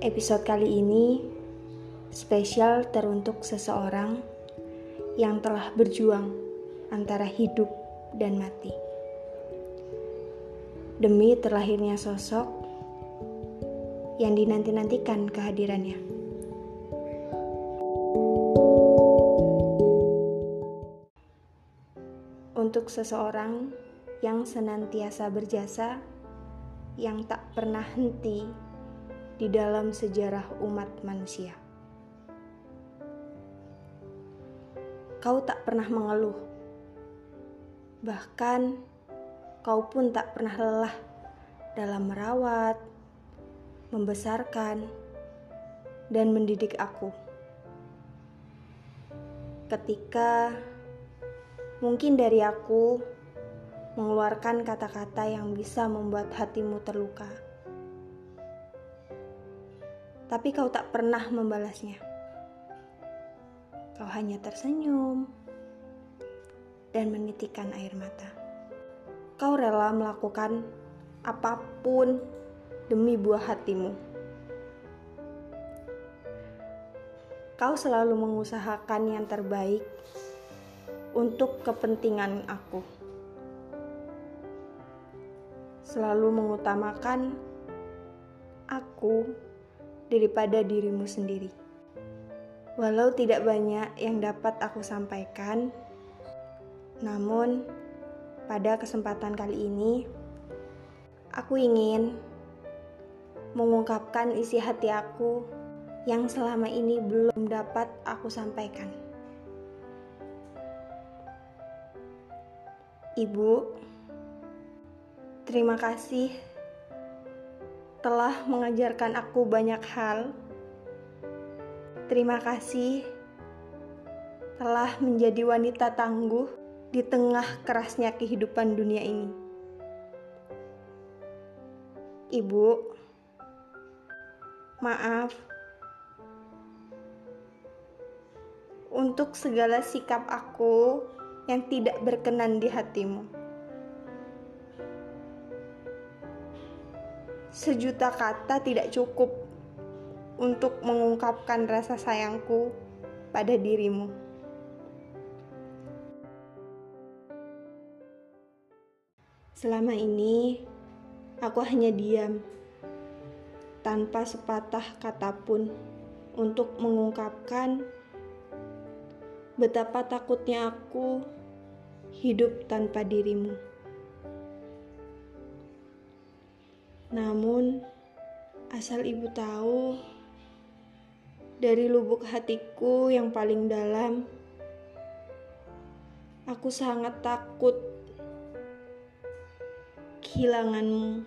Episode kali ini spesial teruntuk seseorang yang telah berjuang antara hidup dan mati. Demi terlahirnya sosok yang dinanti-nantikan kehadirannya. Untuk seseorang yang senantiasa berjasa, yang tak pernah henti di dalam sejarah umat manusia. Kau tak pernah mengeluh, bahkan kau pun tak pernah lelah dalam merawat, membesarkan, dan mendidik aku. Ketika mungkin dari aku mengeluarkan kata-kata yang bisa membuat hatimu terluka tapi kau tak pernah membalasnya. Kau hanya tersenyum dan menitikkan air mata. Kau rela melakukan apa pun demi buah hatimu. Kau selalu mengusahakan yang terbaik untuk kepentingan aku. Selalu mengutamakan aku daripada dirimu sendiri. Walau tidak banyak yang dapat aku sampaikan, namun pada kesempatan kali ini aku ingin mengungkapkan isi hati aku yang selama ini belum dapat aku sampaikan. Ibu, terima kasih telah mengajarkan aku banyak hal. Terima kasih telah menjadi wanita tangguh di tengah kerasnya kehidupan dunia ini. Ibu, maaf untuk segala sikap aku yang tidak berkenan di hatimu. Sejuta kata tidak cukup untuk mengungkapkan rasa sayangku pada dirimu. Selama ini, aku hanya diam, tanpa sepatah kata pun untuk mengungkapkan betapa takutnya aku hidup tanpa dirimu. Namun, asal ibu tahu, dari lubuk hatiku yang paling dalam, aku sangat takut kehilanganmu.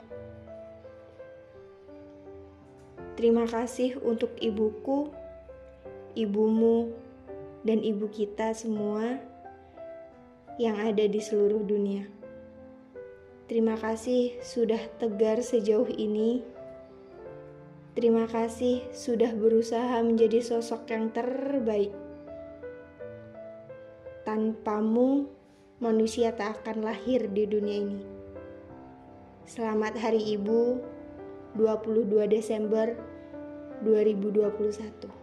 Terima kasih untuk ibuku, ibumu, dan ibu kita semua yang ada di seluruh dunia. Terima kasih sudah tegar sejauh ini. Terima kasih sudah berusaha menjadi sosok yang terbaik. Tanpamu, manusia tak akan lahir di dunia ini. Selamat Hari Ibu, 22 Desember 2021.